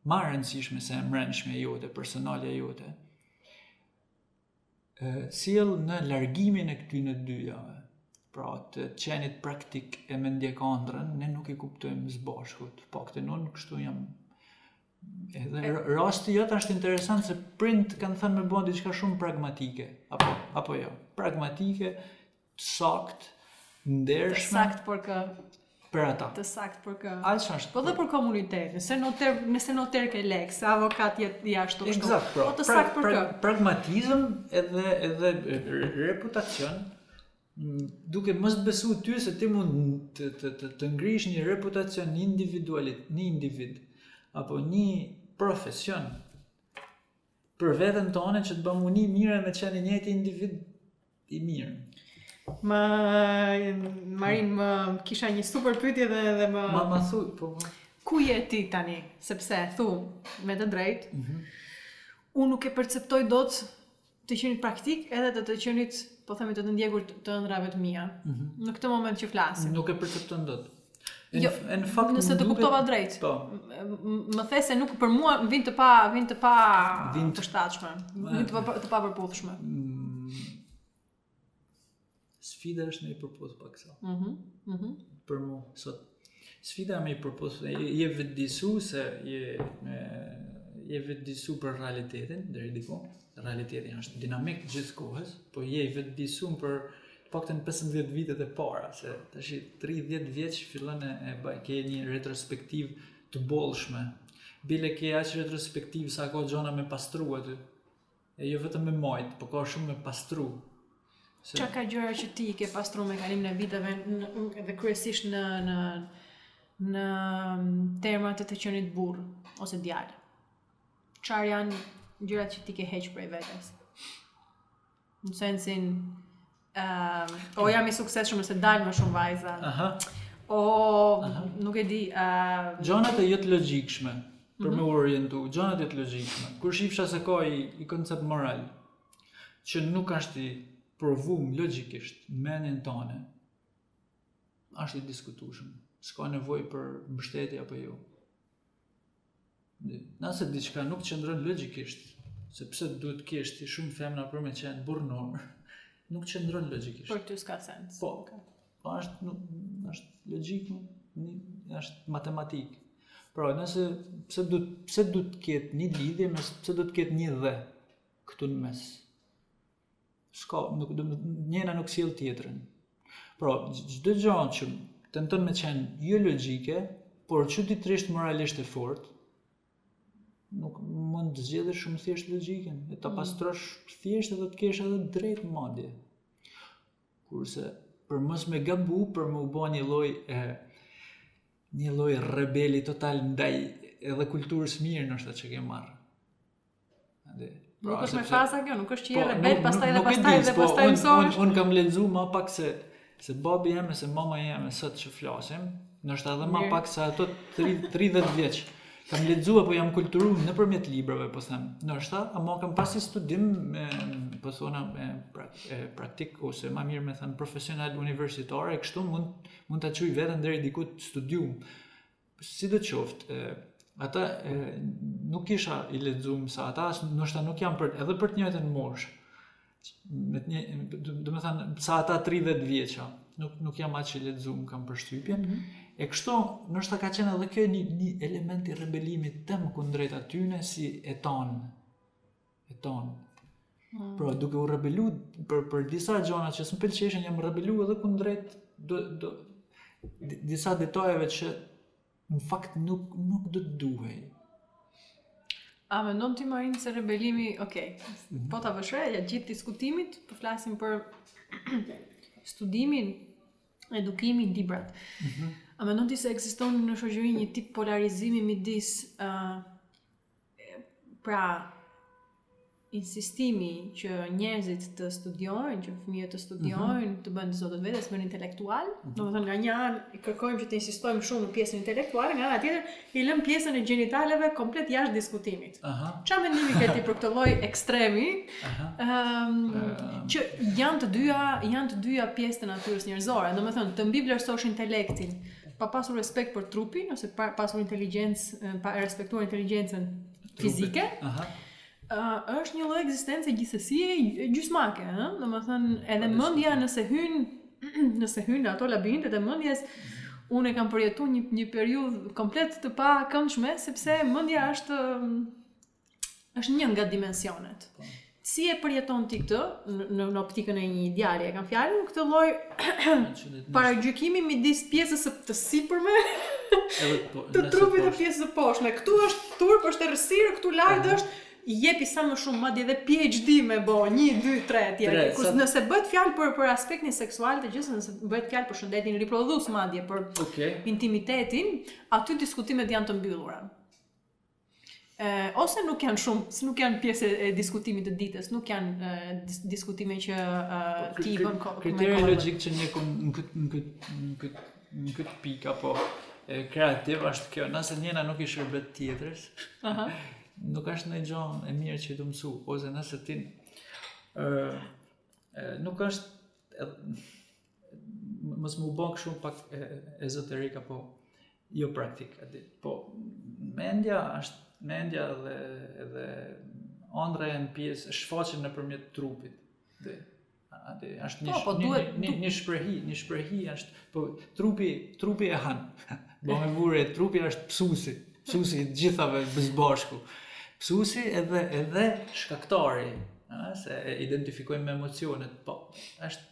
B: ma rëndësishme se e mrendshmja e jote, personalja jote, sjell në largimin e këtyne dyjave, pra të të qenit praktik e me ndjek andrrën, ne nuk i kuptojmë së bashku, të paktën unë, kështu jam Edhe rasti jot është interesant se prindt kanë thanë me bo diçka shumë pragmatike, apo apo jo. Pragmatike, të saktë,
A: të
B: ndershme.
A: Të sakt për kë?
B: Për ata.
A: Të saktë për kë?
B: Ajo është.
A: Po dhe për komunitetin, se noter, nëse noter ke lek, se avokat je ti ashtu kështu.
B: Eksakt, pra,
A: po të saktë për
B: pra,
A: kë?
B: Pragmatizëm edhe edhe reputacion duke mos të besu ty se ti mund të të të, të ngrish një reputacion një individualitet një individ apo një profesion për veten tande që të bën unik, pra me qenë një njëti individ i mirë
A: ma Marin ma kisha një super pyetje dhe dhe ma
B: ma ma thu po, po.
A: ku je ti tani sepse thu me të drejtë mm -hmm. unë nuk e perceptoj dot të qenit praktik edhe të të qenit, po themi të të ndjekurit të ëndrrave të mia. Mm -hmm. Në këtë moment që flasim.
B: Nuk e percepton dot. Në
A: jo,
B: në fakt
A: nëse të kuptova duke... drejt.
B: Po.
A: Më the se nuk për mua vijnë të pa vijnë të pa
B: vijnë
A: të përshtatshme, vijnë të pa të papërputhshme.
B: Mm, Sfida është me i përputh pak sa.
A: Mm -hmm. Mm -hmm.
B: Për mu, sot. Sfida me i përputh, je, je vetëdijsu se je, me, je vetëdijsu për realitetin, dhe diku, realiteti është dinamik gjithë kohës, po je vetëdijsu për paktën 15 vitet e para, se te 30 vjeç fillon e, e baj, ke një retrospektivë të bollshme. Bile ke aq retrospektivë sa ka gjana me pastru aty, E jo vetëm me majt, po ka shumë me pastru.
A: Se... A ka gjëra që ti i ke pastru me kalimin e viteve dhe kryesisht në, në, në termat e të qenit burrë ose djalë? Çarë janë gjërat që ti ke heq prej vetës? Në sensin, Ehm, po jam i suksesshëm nëse dal me shumë vajza. Aha. O, Aha. nuk e di. Uh...
B: Gjanat e jo të logjikshme, për mm -hmm. me u orientu, gjanat e jo të logjikshme. Kur shifsha se ka i, i koncept moral, që nuk asht i provum logjikisht n'mendjen teme, asht i diskutushëm. S'ka nevojë për mbështetje apo jo. Nëse diçka nuk qëndron logjikisht, se pse duhet të kesh ti shumë femna për me qenë burrnor, nuk qëndron logjikisht.
A: Për ty s'ka sens.
B: Po, okay. po është, nuk, është logjikë, është matematikë. Pra, nëse, pse du, pse du të ketë një lidhje, mes, pse du të ketë një dhe këtu në mes? S'ka, nuk, njëna nuk sjell tjetrën. Pra, çdo gjë që tenton me qenë jo logjike, por çuditërisht moralisht e fortë, nuk mund të zgjedhësh shumë thjesht logjikën, e ta mm. pastrosh thjesht dhe të kesh edhe drejt madje. Kurse për mos me gabu, për me u ba një lloj e një lloj rebeli total ndaj edhe kulturës mirë ndoshta që ke marrë.
A: Pra, nuk është me faza kjo, nuk është që je po, rebel, pastaj dhe pastaj dhe po, pastaj mësohesh.
B: Unë kam lexu ma pak se se babi jem e se mama jeme sot që flasim, ndoshta edhe ma pak se ata 30 vjeç. Kam lexu apo jam kulturu nëpërmjet librave, po them, ndoshta, ama kam pasi studim, me, po thona, me e, praktik, ose ma mirë me thënë, profesional universitare, e kështu mund, mund ta quj veten deri diku t'studium. Sidoqoftë, ata nuk isha i lexum sa ata, as ndoshta nuk jam për edhe për të njëjtën moshë. Me të një, domethënë sa ata 30 vjeça, nuk nuk jam aq i lexuar kam përshtypjen. Mm -hmm. E kështu, ndoshta ka qenë edhe kjo një, një element i rebelimit tem kundrejt atyne si e tan. e tanë. Mm. Pra duke u rebelu për për disa gjëra që s'më pëlqeshin, jam rebelu edhe kundrejt do do disa detajeve që në fakt nuk nuk do të duhej.
A: A mendon ti Marin se rebelimi, ok, mhm. po t'vësh re, gjatë gjithë diskutimit, po flasim për studimin, edukimin, librat. Mhm. A mendon ti se ekziston në shoqëri një tip polarizimi midis uh, Pra, insistimi që njerëzit të studiojnë, që fëmijët të studiojnë, mm -hmm. të bëhen të zotët e vetes në anën intelektuale, mm -hmm. domethënë nga një anë i kërkojmë që të insistojmë shumë në pjesën intelektuale, nga ana tjetër i lëmë pjesën e gjenitaleve komplet jashtë diskutimit. Aha. Ça mendimi ke ti për këtë lloj ekstremi? Aha. Ëm um, uh, që janë të dyja, janë të dyja pjesë të natyrës njerëzore, domethënë të mbivlerësosh intelektin, pa pasur respekt për trupin ose pa pasur inteligjencë, pa respektuar inteligjencën fizike. Aha. Uh, është një lloj ekzistence gjithsesi gjysmake, ëh, domethënë edhe mendja nëse hyn nëse hyn në ato labirinte të mendjes, unë e kam përjetuar një një periudhë komplet të pakëndshme sepse mendja është është një nga dimensionet. Po. Si e përjeton ti këtë në në optikën e një djali, e kam fjalën këtë lloj paragjykimi midis pjesës së të sipërme edhe po, të trupit dhe pjesës së poshtme. Këtu është turp, është errësirë, këtu lart është jepi sa më shumë, madje edhe PhD me bo, 1 2 3 etj. Kur nëse bëhet fjalë për për aspektin seksual të gjithë e, nëse bëhet fjalë për shëndetin riprodhues madje për okay. intimitetin, aty diskutimet janë të mbyllura. ose nuk janë shumë, si nuk janë pjesë e diskutimit të ditës, nuk janë diskutime që po, ti i bën
B: kohë. Kriteri logjik që njeh në këtë në këtë në këtë në këtë pikë apo kreativ është kjo, nëse njëna nuk i shërben tjetrës. Aha. nuk është një gjë e mirë që e ke mësu, ose nëse ti ë nuk është mos me u ba kështu pak ezoterik apo jo praktik atë. Po mendja është mendja dhe edhe ëndrra janë pjesë shfaqen nëpërmjet trupit. Dhe ajo është një po, po, duhet, një, një shprehi, një shprehi është po trupi, trupi e han. Bën e vuan, trupi është pësuesi, pësuesi i të gjithave së bashku. Pësuesi edhe edhe shkaktari, se e identifikojmë me emocionet, po është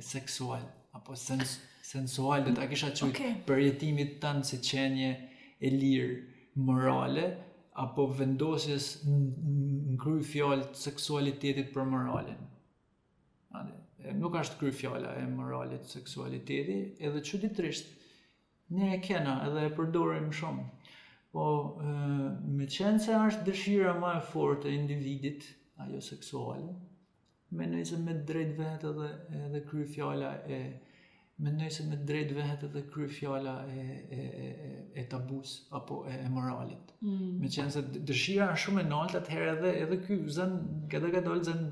B: seksual apo sens sensual do ta kisha qujt
A: okay.
B: përjetimit tan si qenie e lirë morale apo vendosjes në kryefjalë të seksualitetit për moralin. Ane, nuk është kryefjala e moralit seksualiteti, edhe çuditërisht, ne e kena edhe e përdorim shumë. Po, e, meqenëse është dëshira ma e fort e individit, ajo seksuale, Mendoj se me të drejtë vehet edhe edhe kryefjala e mendoj se me të drejtë vehet edhe kryefjala e e e e tabus apo e, e moralit.
A: Mm.
B: Meqenëse dëshira është shumë e nalt atëherë edhe edhe ky zën kadal kadal zën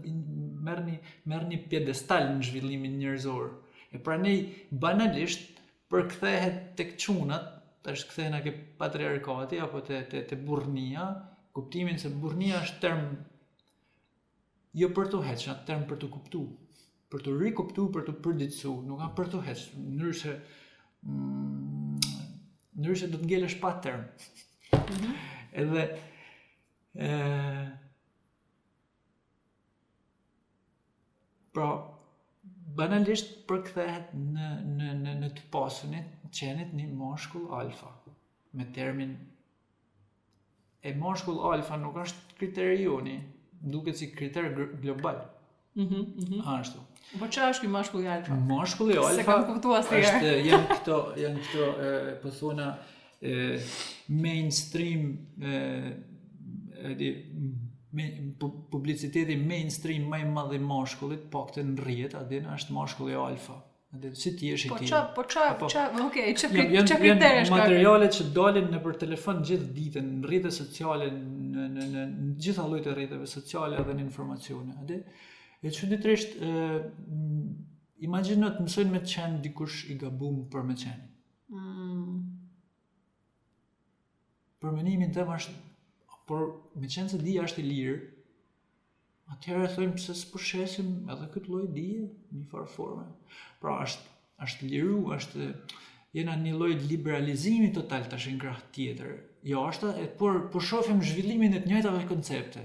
B: merr ni merr ni piedestal në zhvillimin njerëzor. E pranej banalisht përkthehet tek çunat, tash kthehena ke patriarkati apo te te te burrnia, kuptimin se burrnia është term Jo për t'u heq, asht term për t'u kuptu, për t'u rikuptu, për t'u përditësu, nuk ka për t'u heq, ndryshe, ndryshe mm, do të ngelesh pa term.
A: Mhm.
B: Edhe, e, pra, banalisht përkthehet në, në, në, në të pasunit, qenit një mashkull alfa, me termin e mashkull alfa nuk është kriter i joni, duket si kriter global.
A: Mhm, mm mhm.
B: Mm Ashtu.
A: Po çfarë është ky mashkulli alfa? Mashkulli
B: alfa.
A: S'e kam kuptuar se
B: është janë këto janë këto e, po thoja e, mainstream e, e di me, pu, publiciteti mainstream më i madh i mashkullit, paktën në rrjet, a din është mashkulli alfa. Dhe si të jesh i
A: po
B: ti?
A: Po ça,
B: po
A: ça, po ça,
B: okay,
A: çka
B: çka
A: kriteresh ka?
B: Materiale që dalin nëpër telefon gjithë ditën, në rrjete sociale, në në në gjitha llojet e rrjeteve sociale dhe në informacione, a di? E çuditërisht, ë imagjino të mësojnë me të qenë dikush i gabum për me qenë.
A: Mm.
B: për menimin tem është por meqenëse dija është e lirë, atëherë thojmë pse s'po shesim edhe këtë lloj dije, njëfarë forme. Pra është, është liru, është jena një lloj liberalizimi total tash në krah tjetër. Jo, është, e, po, po shofim zhvillimin e të njëjtave koncepte.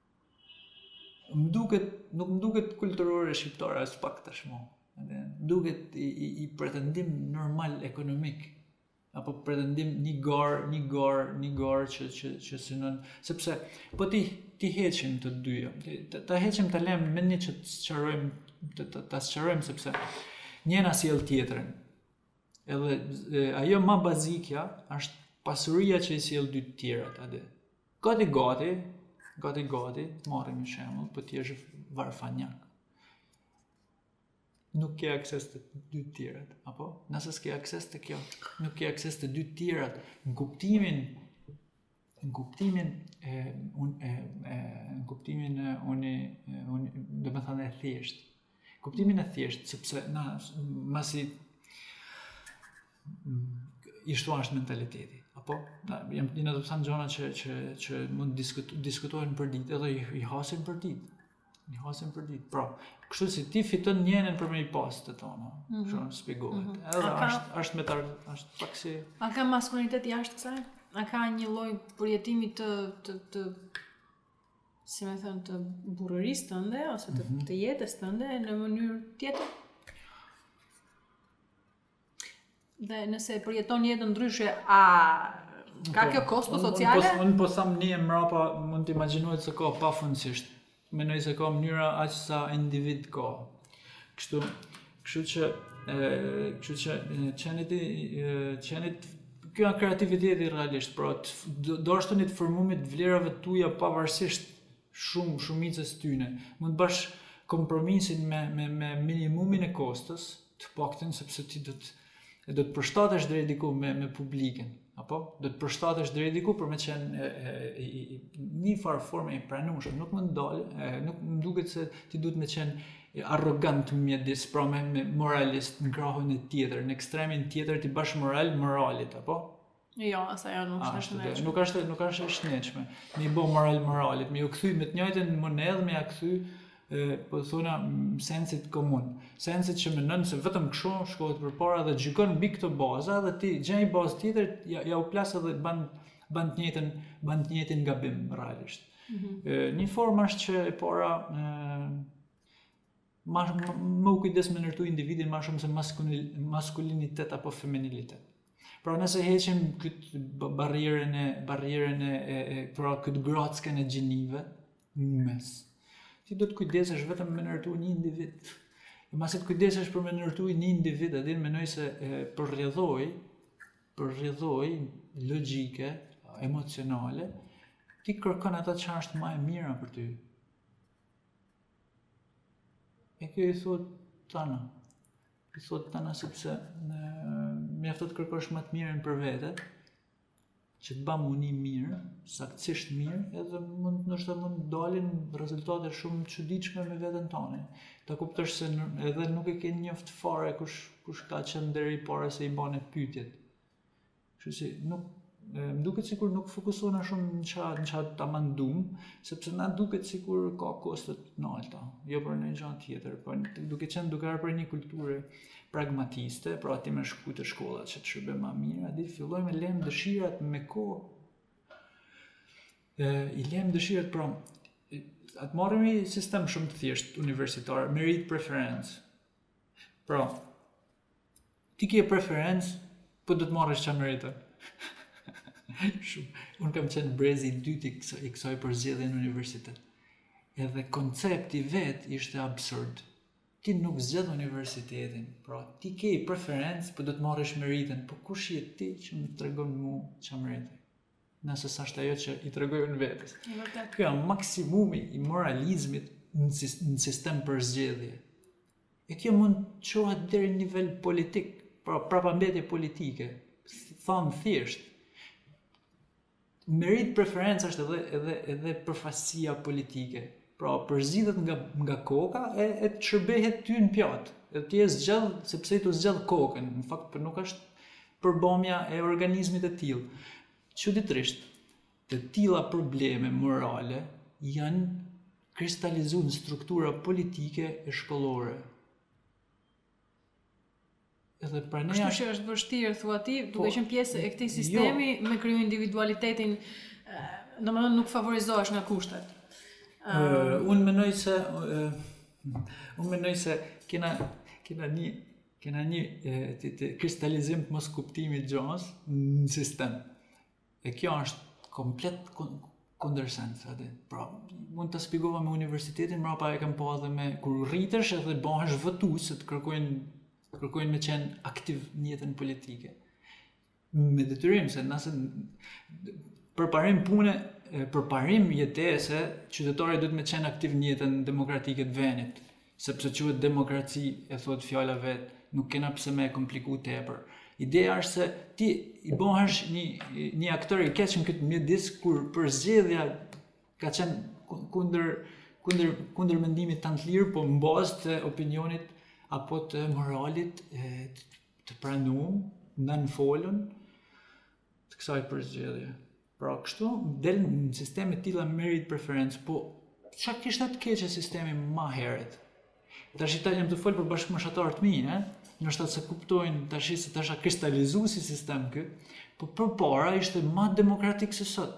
B: Më duket, nuk më duket kulturore shqiptare aspak tashmë. Më duket i, i, i pretendim normal ekonomik apo pretendim një garë, një garë, një garë që që që synon, sepse po t'i t'i heqim të dyja. Ta, ta heqim ta lëmë me një që të sqarojmë, të të ta sqarojmë sepse njëna sjell tjetrën. Edhe e, ajo më bazikja është pasuria që i sjell dy të tjerat a di. Gati gati, gati gati, marrim një shembull, po të jesh varfanjak, nuk ke akses te dy të tjerat, apo? Nëse s'ke akses te kjo, nuk ke akses te dy të tjerat në kuptimin në kuptimin e un e në kuptimin e unë domethënë e thjesht, Kuptimin e thjeshtë, sepse na masi shtresa është mentaliteti. Apo na jena, domethënë gjëra që që që mund diskut, diskutohen për ditë edhe i, i hasin për ditë. I hasin për ditë. Pra, kështu si ti fiton njërin për me i pas të tana. Mm -hmm. Shumë shpjegohet. Mm -hmm. Edhe
A: ka...
B: është është me tar, është pak si
A: A ka maskulinitet jashtë kësaj? A ka një lloj përjetimi të të të si me thënë, të burrërisë tënde, ose të, mhm. të jetës tënde, në mënyrë tjetër. Dhe nëse e përjeton jetën ndryshe, a ka po, kjo kosto
B: po,
A: sociale?
B: Unë po, po, sa ma nji e mrapa, mund të imagjinohet se ka pafundësisht. Menoj se ka mënyra aq sa individë ka. Kështu, Kështu që kështu që qenit, qenit, kjo a kreativiteti realisht, pra do të shtoni të formumit të vlerave të tuaja pavarësisht shumë shumicës së tyne. Mund të bash kompromisin me me me minimumin e kostos, të paktën sepse ti do të e do të përshtatesh deri diku me me publikën, apo do të përshtatesh deri diku për me qen një farë forme i pranueshëm, nuk mund dal, nuk më duket se ti duhet me qen arrogant mjedisit, pra me, me moralist në krahun tjetër, në ekstremin tjetër t'i bash moral moralit, apo
A: Jo, as ajo nuk është
B: e
A: shëndetshme.
B: Nuk është nuk është e shëndetshme. Me i ba moral moralit, me iu kthy me të njëjtën monedhë me ia kthy po thom, sensit komun. Sensit që mendon se vetëm kështu shkohet përpara dhe gjykon mbi këto baza dhe ti gjen një bazë tjetër ja, jau plas edhe bën bën të njëjtën bën të njëjtin gabim realisht.
A: Mm
B: -hmm. Një formë është që e para Ma, me u kujdes me nërtu individin, ma shumë se maskulinitet apo feminilitet. Pra nëse heqim këtë barrierën e, barrierën e, e, e pra këtë grackën e gjinive, në mes, ti do të kujdesesh vetëm me nërtu një individ. E masit kujdesesh për me nërtu një individ, atëherë menoj se e, për rrjedhojë, për rrjedhojë logjike, emocionale, ti kërkon atë që është ma e mira për ty. E kjo i thotë tana. I thotë tana sepse mjafton të kërkosh më të mirën për vete, që të ban mu mirë, saktësisht mirë, edhe mund të ndoshta mund të dalin rezultate shumë të çuditshme me veten tonë. Ta kuptosh se edhe nuk e ke njoftë fare kush, kush ka qenë deri para se i bane pytjet. Kështu që nuk më duket sikur nuk fokusohena shumë në ça në ça ta mendum, sepse na duket sikur ka kosto të larta, jo për ndonjë gjë tjetër, po duke qenë duke ardhur prej një kulturë pragmatiste, pra ti me shku te shkolla që të shërbem ma mirë, atë ditë fillojmë e lëmë dëshirat me kohë. E, i lëmë dëshirat, pra, atë marrim një sistem shumë të thjeshtë universitar, meritë preferencë, Pra, ti ke preferencë, po do të marrësh ça meriton. Shumë. Unë kam qenë brezi i dytë i kësaj përzgjedhjeje në universitet. Edhe koncepti vet ishte absurd. Ti nuk zgjedh universitetin, pra ti ke preferencë, po do të marrësh meritën, po kush je ti që më tregon mua ça meritoj? Nëse sa është ajo që i tregoj unë vetes. Ky është maksimumi i moralizmit në sistem përzgjedhje. E kjo mund të çohet deri në nivel politik, pra prapambetje politike. Thom thjesht, meritë preferenca është edhe edhe edhe përfaqësia politike. Pra përzgjidhet nga nga koka e e të shërbehet ty në pjatë. Edhe ti e zgjedh sepse ti zgjedh kokën. Në fakt po nuk është përbamja e organizmit e tillë. Çuditërisht, të tilla probleme morale janë kristalizu në struktura politike e shkollore. Edhe pra ne
A: Kështu që është vështirë thua ti,
B: po, duke
A: qenë pjesë e këtij jo. sistemi jo, me kriju individualitetin, domethënë nuk favorizohesh nga kushtet.
B: Ë uh, un mendoj se uh, un mendoj se kena kena një kena një të, të kristalizim të moskuptimit të gjasë në sistem. E kjo është komplet kundërsens aty. Pra, mund ta shpjegova me universitetin, mrapa e kam pa edhe me kur rritesh edhe bahesh votues, të kërkojnë kërkojnë me qenë aktiv në jetën politike. Me detyrim se nëse përparim pune, përparim jetese, qytetari duhet me qenë aktiv në jetën demokratike të vendit. Sepse quhet demokraci, e thotë fjala vetë, nuk kena pse me e kompliku tepër. Ideja është se ti bahesh një, një aktor i keq në këtë mjedis kur përzgjedhja ka qenë kundër, kundër, kundër mendimit tand të lirë, po në bazë të opinionit apo të moralit e, të pranum, në në folën, të kësaj përzgjedhje. Pra kështu del në sisteme të tilla meritë preferencë, po ça kishte të keqe sistemi ma herët? Tash jam tu fol për bashkëmoshatarët e mi, ë, ndoshta s'e kuptojnë tash se t'ash kristalizu si sistem ky, po përpara ishte ma demokratik se sot.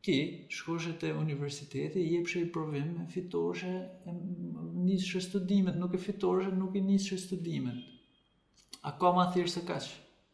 B: Ti shkoshe te universiteti, jepshe i provim, e fitoshe, nisëshe studimet, nuk e fitoshe, nuk i nisëshe studimet. A ka ma mirë se kaq?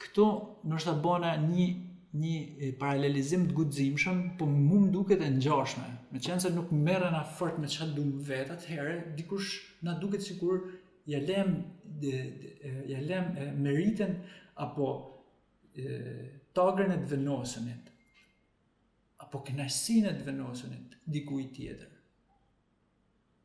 B: Këtu ndoshta baj një një paralelizim të guximshëm, po mu më duket e ngjashme. Meqenëse nuk merrena fort me çka duam vetë atëherë, dikush na duket sikur ja lem ja lem meritën apo tagrën e të venosunit apo kënaqësinë e të venosunit dikujt tjetër.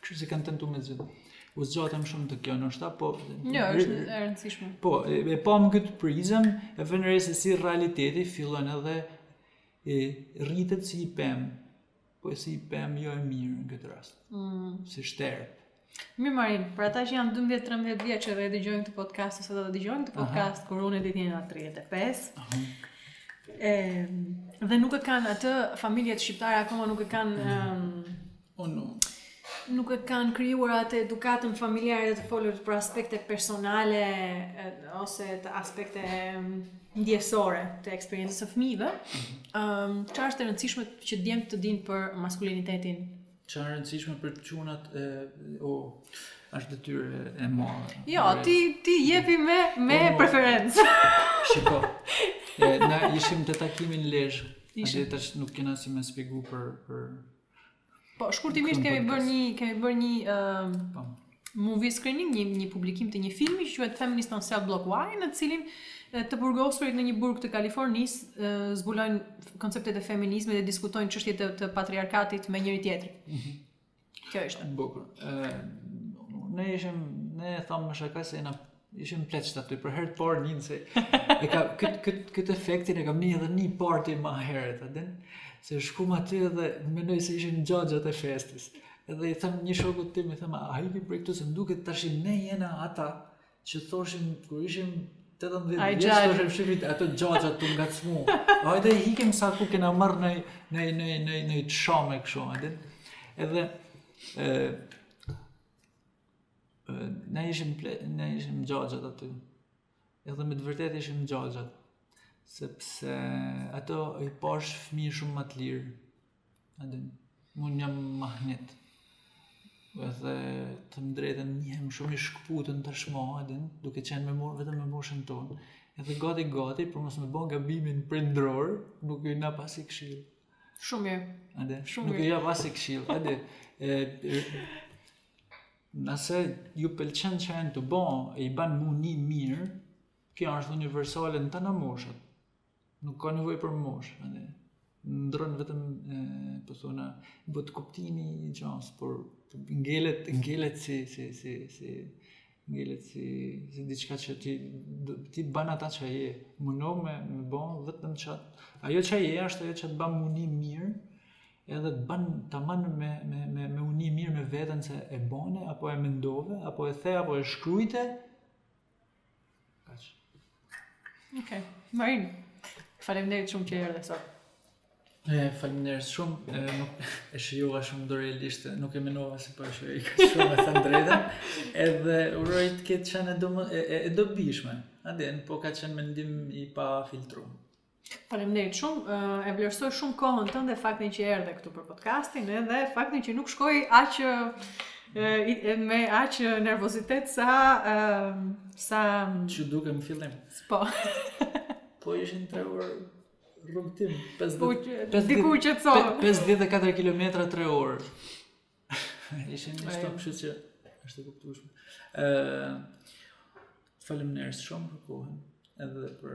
B: Kështu se kanë tentu me zë. U zgjatëm shumë te kjo, ndoshta, po...
A: Jo, është e rëndësishme.
B: Po, e pame në këtë prizëm, e vë re se si realiteti fillon edhe e rritet si pemë, po e si pemë jo e mirë në këtë rast, mm. si shterë.
A: Mi Marin, për ata që janë 12-13 vjeç që e dëgjojnë këtë podcast ose do ta dëgjojnë këtë podcast kur unë e ti të jena 35. Aha. E, dhe nuk e kanë atë familjet shqiptare akoma nuk e kanë mm.
B: um, O no.
A: Nuk e kanë krijuar atë edukatën familjare e të folurit për aspekte personale ose aspekte ndjesore të eksperiencës së fëmijëve. Ëm, mhm. um, çfarë është e rëndësishme që djemtë të dinë për maskulinitetin?
B: Çfarë është e rëndësishme për çunat e o është detyrë e madhe.
A: Jo, ti ti jepi me me o, preferencë.
B: Shiko. E, na ishim te takimi në Lezhë. Ishim. Atë tash nuk kena si me shpjegu për, për
A: Po, shkurtimisht kemi bërë një, kemi bërë një uh, po. movie screening, një, një publikim të një filmi që quhet Feminist on Cell Block Y, në cilin të burgosurit në një burg të Kalifornisë zbulojnë konceptet e feminizmit dhe diskutojnë çështje të, të patriarkatit me njëri-tjetrin. Mm -hmm. Kjo është.
B: Bukur. Ë ne ishim ne thamë me shaka se na Ishim pleqtë aty, për herë të parë një nëse, e ka, këtë kët, kët efektin e kam nje edhe në një parti ma herët, a din, se shkum aty edhe menoj se ishim xhaxhat e festës. Edhe i them një shokut tim, i them, a hikim prej këtu, se më duket tash ne jena ata, që thoshim, kur ishim 18 vjeç, që thoshim shifi ato xhaxhat të ngacmu. Hajde i hikim sa s'u kena marrë në, në, në, në, në, në të shame kështu, a din. Edhe, e, Ne ishim ne ishim xhaxhat aty. Edhe me të vërtetë ishim xhaxhat, sepse ato i pashë fëmijë shumë ma të lirë, unë jam mahnit, edhe të them të drejtën ndihem shumë i shkëputun tashmë duke qenë me moshën vetëm me moshën tonë, edhe gati gati për mos me bo gabimin prindëror, nuk i jap asnjë këshillë.
A: Shumë mirë.
B: A din, shumë nuk i jap asnjë këshillë, a din. Nëse ju pëlqen ça janë tu ba, e i ban m'u ni mirë, kjo është universale në tana moshat. Nuk ka nevojë për moshë, edhe. Ndron vetëm, e, pësona, po bohet kuptimi i gjasë, por ngelet, ngelet si, si, si, si, ngelet si, si diçka që ti, ti ban atë që je. Mundo me, me bo, vetëm që, ajo që je është ajo që të ban m'u ni mirë, edhe të ban taman me me me me u ni mirë me veten se e bone apo e mendove apo e the apo e shkrujte
A: kaq ok marin faleminderit shumë që erdhe sot
B: e faleminderit shumë e, nuk e shijova shumë realisht nuk e mendova se po e shijoj kaq shumë me thënë drejtën edhe uroj të ketë qenë do e, e, e dobishme atë po ka qenë mendim i pafiltruar
A: Faleminderit shumë. E vlerësoj shumë kohën tënde, faktin që erdhe këtu për podcastin edhe faktin që nuk shkoi aq me aq nervozitet sa sa
B: që dukem në fillim.
A: Po.
B: po ishin 3 orë rrugëtim, 50
A: po, diku që të
B: 54 kilometra 3 orë. Ishin
A: në
B: stop, kështu që është e kuptueshme. Ë Faleminderit shumë për kohën edhe për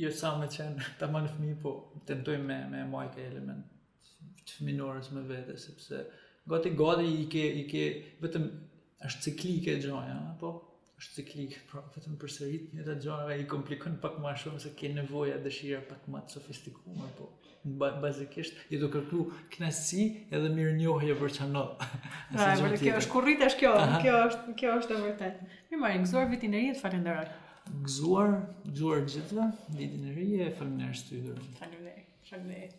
B: Jo sa me qenë, taman fëmi, po tentoj me, me majt elemente të fëminores me vete, sepse gati gati i ke, i ke vetëm është ciklike gjoja, apo është ciklike, pra vetëm përsërit njëjtat gjona i komplikon pak ma shumë se ke nevoja dëshira pak ma të sofistikume, po ba, bazikisht je tu kërku knaqsi edhe mirënjohje për që në.
A: Pra, e vërë, kjo është kurrit, është
B: kjo,
A: kjo është, kjo është e vërtet. Mirë Marin, gëzuar vitin e ri, të falenderoj.
B: Gëzuar, gëzuar gjithëve, vitin e ri e faleminderit Shtyhër.
A: Faleminderit, faleminderit.